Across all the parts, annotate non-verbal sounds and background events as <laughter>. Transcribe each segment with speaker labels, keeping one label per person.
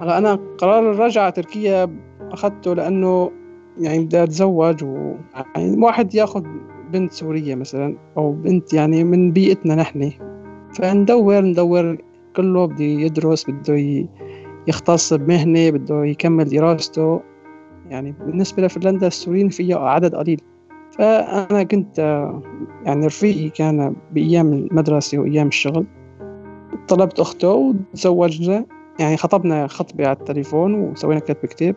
Speaker 1: هلا أنا قرار الرجعة على تركيا أخذته لأنه يعني بدي أتزوج و يعني واحد ياخذ بنت سورية مثلا أو بنت يعني من بيئتنا نحن. فندور ندور كله بده يدرس بده يختص بمهنة بده يكمل دراسته. يعني بالنسبة لفنلندا السوريين فيها عدد قليل. فأنا كنت يعني رفيقي كان بأيام المدرسة وأيام الشغل. طلبت أخته وتزوجنا. يعني خطبنا خطبة على التليفون وسوينا كتب كتاب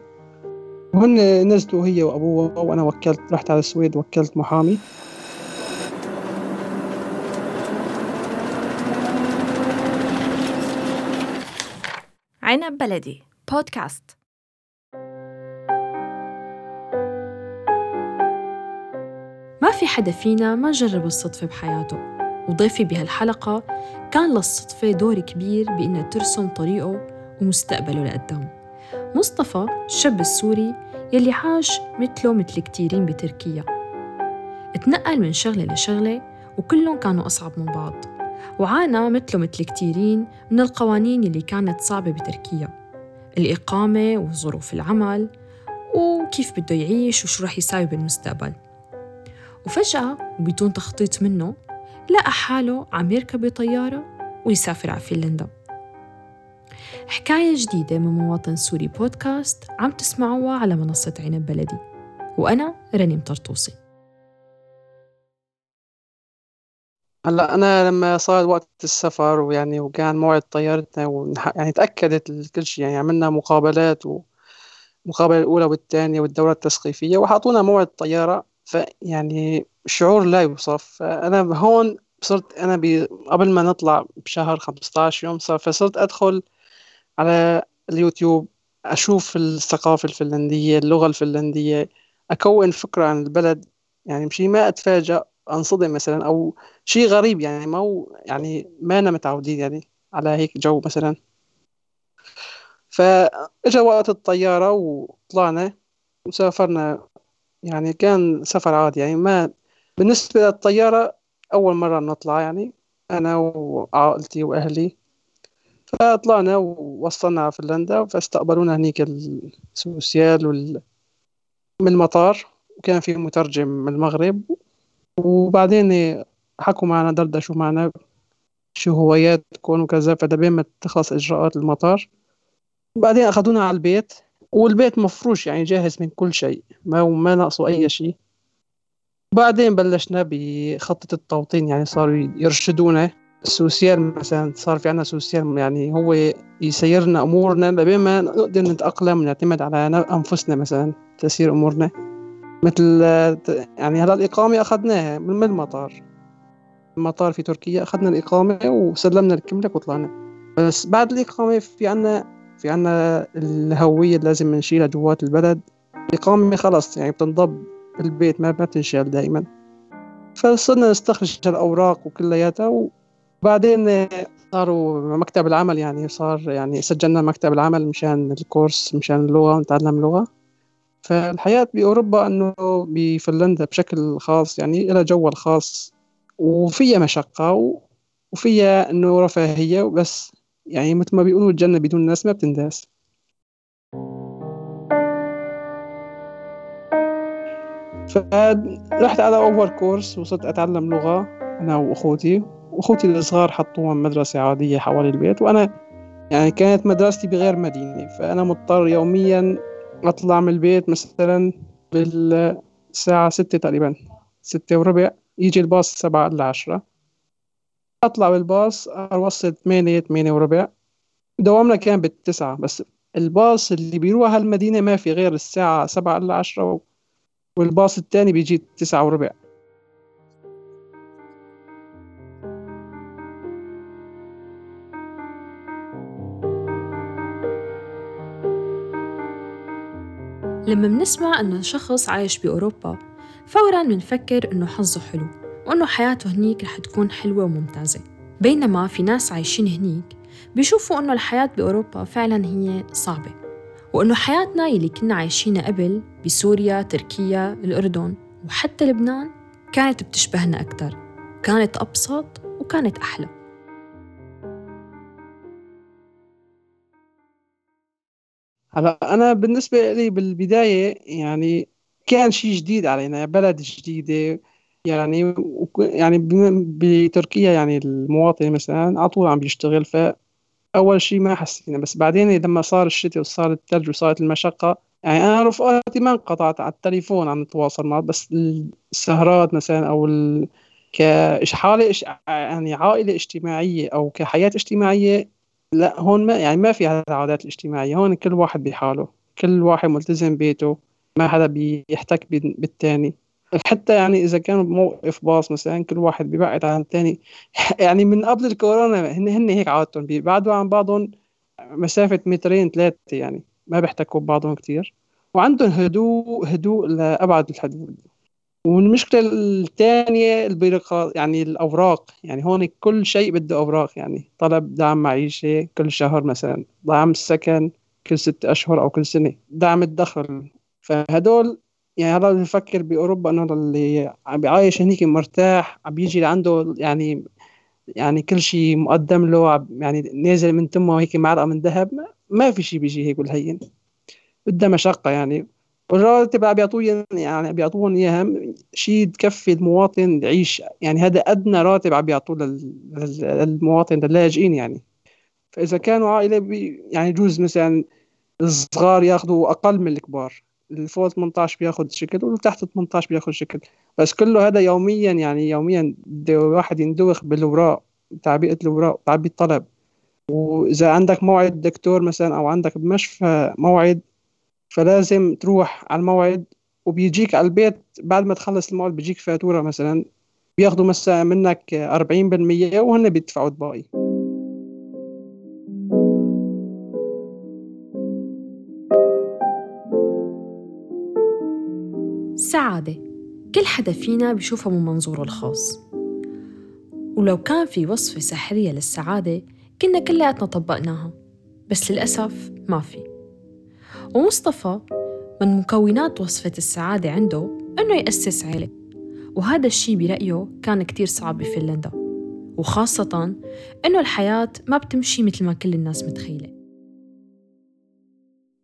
Speaker 1: وهن نزلوا هي وأبوها وأنا وكلت رحت على السويد وكلت محامي.
Speaker 2: عنب بلدي بودكاست ما في حدا فينا ما جرب الصدفة بحياته وضيفي بهالحلقة كان للصدفة دور كبير بإنها ترسم طريقه ومستقبله لقدام. مصطفى الشاب السوري يلي عاش مثله مثل كتيرين بتركيا. اتنقل من شغلة لشغلة وكلهم كانوا أصعب من بعض. وعانى مثله مثل كتيرين من القوانين اللي كانت صعبة بتركيا. الإقامة وظروف العمل وكيف بده يعيش وشو رح يساوي بالمستقبل. وفجأة وبدون تخطيط منه لقى حاله عم يركب طيارة ويسافر على فنلندا. حكاية جديدة من مواطن سوري بودكاست عم تسمعوها على منصة عنب بلدي وأنا رنيم طرطوسي
Speaker 1: هلأ أنا لما صار وقت السفر ويعني وكان موعد طيارتنا. يعني تأكدت كل شيء يعني عملنا مقابلات والمقابله الأولى والثانية والدورة التثقيفية وحطونا موعد طيارة فيعني شعور لا يوصف فأنا هون صرت أنا. قبل ما نطلع بشهر 15 يوم صار فصرت أدخل على اليوتيوب أشوف الثقافة الفنلندية اللغة الفنلندية أكون فكرة عن البلد. يعني مشي ما أتفاجأ أنصدم مثلا أو شيء غريب يعني ما هو يعني ما أنا متعودين يعني على هيك جو مثلا. فإجا وقت الطيارة وطلعنا وسافرنا يعني كان سفر عادي يعني ما بالنسبة للطيارة أول مرة نطلع يعني أنا وعائلتي وأهلي. فطلعنا ووصلنا على فنلندا فاستقبلونا هنيك السوسيال وال... من المطار وكان في مترجم من المغرب. وبعدين حكوا معنا دردشوا معنا شو هواياتكم وكذا فدبين ما تخلص إجراءات المطار. بعدين أخذونا على البيت والبيت مفروش يعني جاهز من كل شيء ما ما ناقصه أي شيء. بعدين بلشنا بخطة التوطين يعني صاروا يرشدونا. السوسيال مثلا صار في عنا سوسيال يعني هو يسيرنا أمورنا لبين ما نقدر نتأقلم ونعتمد على أنفسنا مثلا تسير أمورنا. مثل يعني هلا الإقامة أخذناها من المطار. المطار في تركيا أخذنا الإقامة وسلمنا الكملك وطلعنا. بس بعد الإقامة في عنا في عنا الهوية اللي لازم نشيلها جوات البلد. الإقامة خلص يعني بتنضب بالبيت ما بتنشال دائما فصرنا نستخرج الأوراق وكلياتها وبعدين صاروا مكتب العمل يعني صار يعني سجلنا مكتب العمل مشان الكورس مشان اللغة نتعلم لغة. فالحياة بأوروبا أنه بفنلندا بشكل خاص يعني لها جو الخاص. وفيها مشقة وفيها أنه رفاهية بس يعني مثل ما بيقولوا الجنة بدون ناس ما بتنداس. فرحت على أول كورس وصرت أتعلم لغة أنا وأخوتي. وأخوتي الصغار حطوهم مدرسة عادية حوالي البيت وأنا يعني كانت مدرستي بغير مدينة فأنا مضطر يوميا أطلع من البيت مثلا بالساعة ستة تقريبا ستة وربع يجي الباص سبعة إلا عشرة. أطلع بالباص أوصل ثمانية ثمانية وربع. دوامنا كان بالتسعة بس الباص اللي بيروح هالمدينة ما في غير الساعة سبعة إلا عشرة والباص التاني بيجي تسعة وربع.
Speaker 2: لما منسمع إنه شخص عايش بأوروبا فورا منفكر إنه حظه حلو وإنه حياته هنيك رح تكون حلوة وممتازة. بينما في ناس عايشين هنيك بيشوفوا إنه الحياة بأوروبا فعلا هي صعبة وإنه حياتنا يلي كنا عايشينها قبل بسوريا، تركيا، الأردن وحتى لبنان كانت بتشبهنا أكثر كانت أبسط وكانت أحلى.
Speaker 1: هلا أنا بالنسبة لي بالبداية يعني كان شيء جديد علينا بلد جديدة يعني يعني بتركيا يعني المواطن مثلا على طول عم بيشتغل فأول شيء ما حسينا. بس بعدين لما صار الشتاء وصار الثلج وصارت المشقة يعني أنا رفقاتي ما انقطعت على التليفون عم نتواصل معه بس السهرات مثلا أو ال... كحالة يعني عائلة اجتماعية أو كحياة اجتماعية لا هون ما يعني ما في العادات الاجتماعية هون كل واحد بحاله كل واحد ملتزم بيته ما حدا بيحتك بالتاني. حتى يعني إذا كانوا بموقف باص مثلا كل واحد بيبعد عن الثاني <laughs> يعني من قبل الكورونا هن هن هيك عادتهم بيبعدوا عن بعضهم مسافة مترين ثلاثة يعني ما بيحتكوا ببعضهم كتير. وعندهم هدوء هدوء لأبعد الحدود. والمشكلة الثانية البيروقراطية يعني الأوراق. يعني هون كل شيء بده أوراق. يعني طلب دعم معيشة كل شهر مثلا دعم السكن كل ست أشهر أو كل سنة دعم الدخل. فهدول يعني هذا بفكر بأوروبا إنه اللي عم بيعايش هنيك مرتاح عم بيجي لعنده يعني يعني كل شيء مقدم له يعني نازل من تمه هيك معلقة من ذهب ما في شيء بيجي هيك بالهين. بدها مشقة يعني. والرواتب عم بيعطوه يعني بيعطوهم إياها شيء تكفي المواطن يعيش. يعني هذا أدنى راتب عم بيعطوه للمواطن للاجئين يعني. فإذا كانوا عائلة بي يعني يجوز مثلا الصغار ياخذوا أقل من الكبار. اللي فوق 18 بياخذ شكل واللي تحت 18 بياخذ شكل. بس كله هذا يوميا يعني يوميا بده واحد يندوخ بالاوراق تعبئة الاوراق تعبئة الطلب. وإذا عندك موعد دكتور مثلا أو عندك بمشفى موعد فلازم تروح على الموعد وبيجيك على البيت بعد ما تخلص الموعد بيجيك فاتورة مثلا بياخدوا مثلا منك 40% وهن بيدفعوا الباقي.
Speaker 2: السعادة كل حدا فينا بيشوفها من منظوره الخاص. ولو كان في وصفة سحرية للسعادة كنا كلياتنا طبقناها بس للأسف ما في. ومصطفى من مكونات وصفة السعادة عنده إنه يأسس عيلة. وهذا الشي برأيه كان كتير صعب بفنلندا وخاصة إنه الحياة ما بتمشي مثل ما كل الناس متخيلة.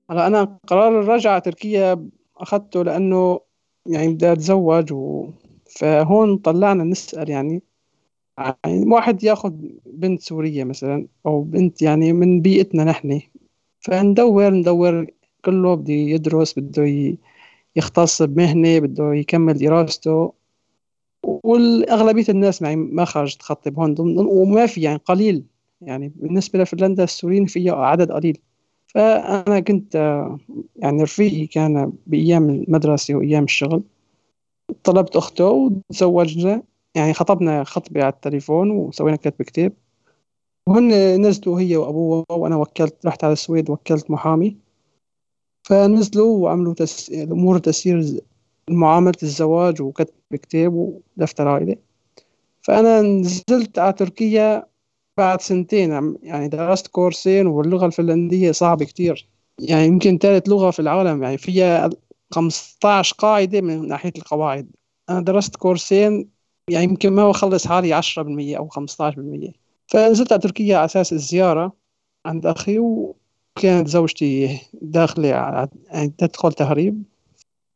Speaker 1: هلا أنا قرار الرجعة تركيا أخذته لأنه يعني بدي أتزوج و... فهون طلعنا نسأل يعني يعني واحد ياخذ بنت سورية مثلا أو بنت يعني من بيئتنا نحن فندور ندور كله بده يدرس بده يختص بمهنة بده يكمل دراسته. والأغلبية الناس معي ما خرجت تخطب هون وما في يعني قليل. يعني بالنسبة لفنلندا السوريين في عدد قليل. فأنا كنت يعني رفيقي كان بأيام المدرسة وأيام الشغل. طلبت أخته وتزوجنا. يعني خطبنا خطبة على التليفون وسوينا كتب كتاب. وهن نزلوا هي وأبوه وأنا وكلت رحت على السويد وكلت محامي. فنزلوا وعملوا تس... أمور تسيير معاملة الزواج وكتب كتاب ودفتر عائلة فأنا نزلت على تركيا بعد سنتين يعني درست كورسين واللغة الفنلندية صعبة كتير. يعني يمكن ثالث لغة في العالم يعني فيها 15 قاعدة من ناحية القواعد. أنا درست كورسين يعني يمكن ما بخلص حالي 10% أو 15% فنزلت على تركيا على أساس الزيارة عند أخي و... كانت زوجتي داخلة يعني تدخل تهريب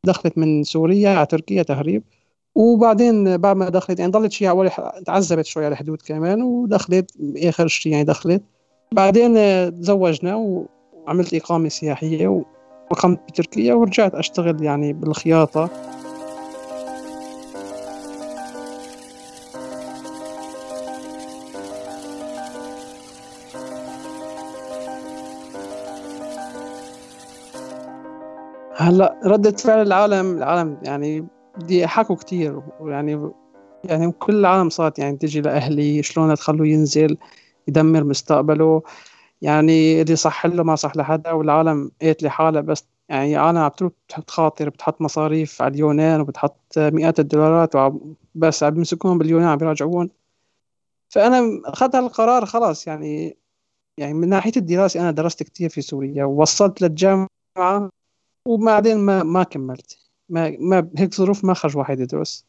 Speaker 1: دخلت من سوريا على تركيا تهريب. وبعدين بعد ما دخلت يعني ضلت شيء أول تعذبت شوي على الحدود كمان ودخلت آخر شيء يعني دخلت. بعدين تزوجنا وعملت إقامة سياحية وقمت بتركيا ورجعت أشتغل يعني بالخياطة. هلا ردة فعل العالم العالم يعني بدي حكوا كتير ويعني يعني كل العالم صارت يعني تجي لأهلي شلون تخلوه ينزل يدمر مستقبله. يعني اللي صح له ما صح لحدا والعالم قالت لحالها بس يعني عالم عم تروح تخاطر بتحط مصاريف على اليونان وبتحط مئات الدولارات بس عم بيمسكوهم باليونان عم بيراجعون. فأنا أخذت هالقرار خلاص. يعني يعني من ناحية الدراسة أنا درست كتير في سوريا ووصلت للجامعة. وبعدين ما ما كملت. ما ما هيك ظروف ما خرج واحد يدرس.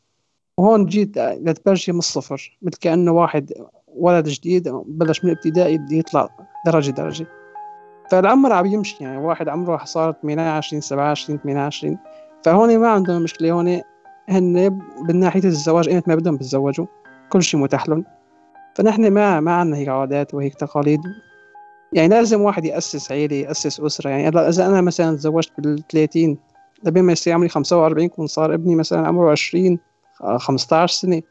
Speaker 1: وهون جيت لتبلشي من الصفر. مثل كأنه واحد ولد جديد بلش من الابتدائي بده يطلع درجة درجة. فالعمر عم يمشي يعني واحد عمره صار 28 27 28 فهون ما عندهم مشكلة. هون هن من ناحية الزواج ايمت ما بدهم بتزوجوا كل شيء متاح لهم. فنحن ما ما عندنا هيك عادات وهيك تقاليد. يعني لازم واحد يأسس عيلة يأسس أسرة. يعني إذا أنا مثلا تزوجت بال 30 لبين ما يصير عمري 45 يكون صار ابني مثلا عمره 20 15 سنة.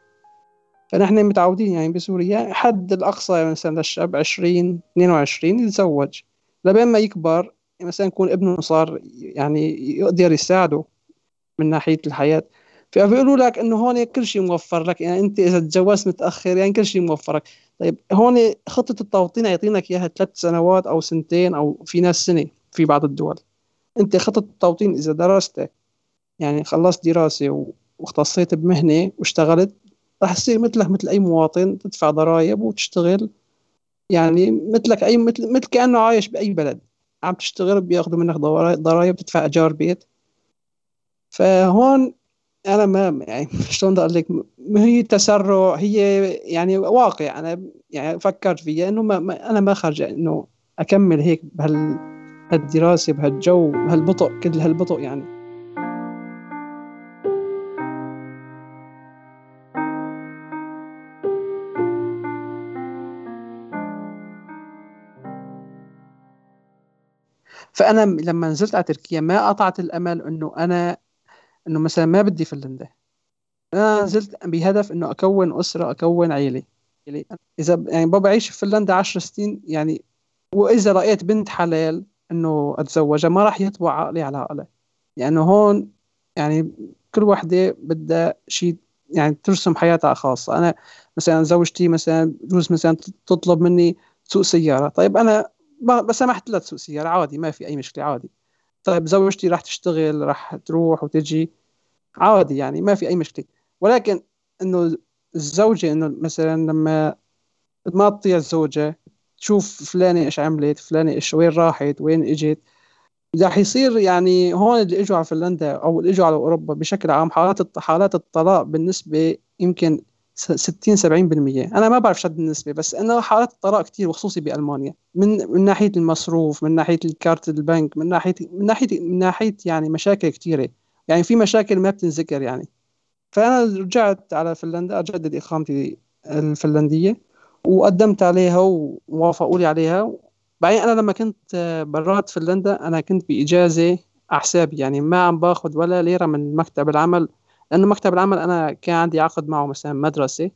Speaker 1: فنحن متعودين يعني بسوريا حد الأقصى مثلا للشاب 20 22 يتزوج. لبين ما يكبر مثلا يكون ابنه صار يعني يقدر يساعده من ناحية الحياة. فبيقولوا لك إنه هون كل شيء موفر لك. يعني أنت إذا تجوزت متأخر يعني كل شيء موفرك طيب هون خطة التوطين يعطينك إياها ثلاث سنوات أو سنتين أو في ناس سنة في بعض الدول. أنت خطة التوطين إذا درست يعني خلصت دراسة واختصيت بمهنة واشتغلت راح تصير مثلك مثل أي مواطن تدفع ضرائب وتشتغل. يعني مثلك اي مثل مثل كأنه عايش بأي بلد. عم تشتغل بياخذوا منك ضرائب تدفع إيجار بيت. فهون أنا ما يعني <laughs> شلون بدي أقول لك؟ هي تسرع هي يعني واقع. أنا يعني فكرت فيها إنه ما, ما أنا ما خرج إنه أكمل هيك بهالدراسة بهالجو بهالبطء كل هالبطء يعني. فأنا لما نزلت على تركيا ما قطعت الأمل إنه أنا إنه مثلا ما بدي فنلندا. أنا نزلت بهدف إنه أكون أسرة أكون عيلة. يعني إذا يعني بابا عيش في فنلندا 10 سنين يعني وإذا لقيت بنت حلال إنه أتزوجها ما راح يطبع عقلي على عقلها. لأنه يعني هون يعني كل وحدة بدها شيء يعني ترسم حياتها خاصة. أنا مثلا زوجتي مثلا بجوز مثلا تطلب مني تسوق سيارة. طيب أنا بسمحت لها تسوق سيارة عادي ما في أي مشكلة عادي. طيب زوجتي راح تشتغل راح تروح وتجي. عادي يعني ما في أي مشكلة. ولكن إنه الزوجة إنه مثلا لما ما تطيع الزوجة تشوف فلانة إيش عملت فلانة إيش وين راحت وين إجت راح يصير يعني هون اللي إجوا على فنلندا أو اللي إجوا على أوروبا بشكل عام حالات حالات الطلاق بالنسبة يمكن 60 70% أنا ما بعرف شد النسبة بس انه حالات الطلاق كثير وخصوصي بألمانيا. من من ناحية المصروف من ناحية الكارت البنك من ناحية من ناحية من ناحية يعني مشاكل كثيره يعني في مشاكل ما بتنذكر يعني. فأنا رجعت على فنلندا أجدد إقامتي الفنلندية وقدمت عليها ووافقوا لي عليها. بعدين أنا لما كنت برات فنلندا أنا كنت بإجازة على حسابي يعني ما عم باخذ ولا ليرة من مكتب العمل. لأنه مكتب العمل أنا كان عندي عقد معه مثلا مدرسة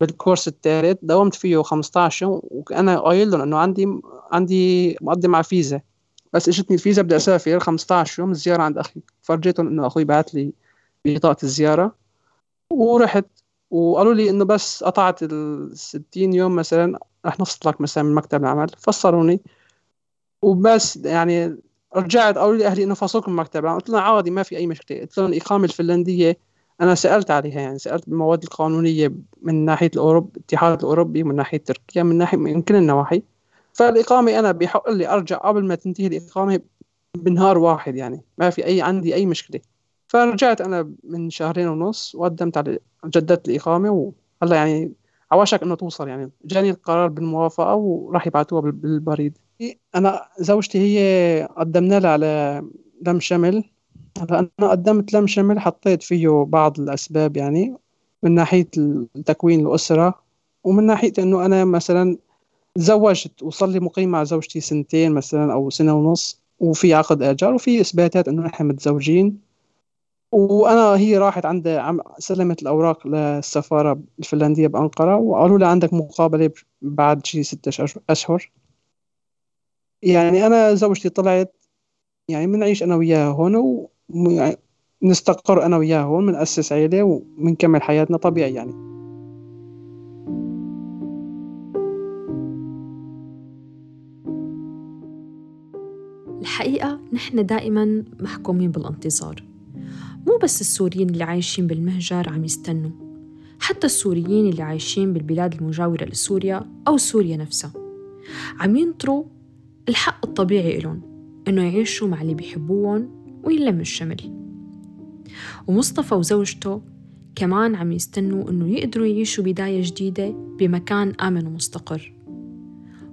Speaker 1: بالكورس الثالث داومت فيه 15 يوم وأنا قايل لهم إنه عندي عندي مقدم على فيزا. بس إجتني الفيزا بدي أسافر 15 يوم زيارة عند أخي. فرجيتهم إنه أخوي بعت لي بطاقة الزيارة. ورحت وقالوا لي إنه بس قطعت ال 60 يوم مثلا رح نفصلك مثلا من مكتب العمل. فصلوني. وبس يعني رجعت قالوا لي أهلي انه فصلكم المكتب قلت لهم عادي ما في أي مشكلة. قلت لهم الإقامة الفنلندية أنا سألت عليها يعني سألت بالمواد القانونية من ناحية الأوروب الاتحاد الأوروبي من ناحية تركيا من ناحية من كل النواحي. فالإقامة أنا بحق لي أرجع قبل ما تنتهي الإقامة بنهار واحد يعني. ما في أي عندي أي مشكلة. فرجعت أنا من شهرين ونص وقدمت على جددت الإقامة وهلا يعني عواشك إنه توصل يعني. جاني القرار بالموافقة وراح يبعثوها بالبريد. أنا زوجتي هي قدمنا لها على لم شمل. أنا قدمت لم شمل حطيت فيه بعض الأسباب يعني من ناحية تكوين الأسرة ومن ناحية إنه أنا مثلا تزوجت وصار لي مقيم مع زوجتي سنتين مثلا أو سنة ونص وفي عقد اجار وفي إثباتات إنه نحن متزوجين. وأنا هي راحت عند سلمت الأوراق للسفارة الفنلندية بأنقرة وقالوا لها عندك مقابلة بعد شي ستة أشهر. يعني أنا زوجتي طلعت يعني بنعيش أنا وياها هون ونستقر أنا وياها هون بنأسس عيلة وبنكمل حياتنا طبيعي يعني.
Speaker 2: الحقيقة نحن دائما محكومين بالانتظار. مو بس السوريين اللي عايشين بالمهجر عم يستنوا حتى السوريين اللي عايشين بالبلاد المجاورة لسوريا أو سوريا نفسها. عم ينطروا الحق الطبيعي إلهم إنه يعيشوا مع اللي بيحبوهم ويلم الشمل. ومصطفى وزوجته كمان عم يستنوا إنه يقدروا يعيشوا بداية جديدة بمكان آمن ومستقر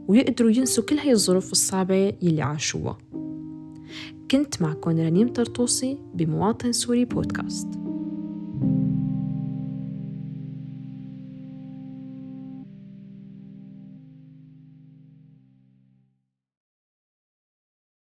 Speaker 2: ويقدروا ينسوا كل هاي الظروف الصعبة يلي عاشوها. كنت معكم رنيم طرطوسي بمواطن سوري بودكاست.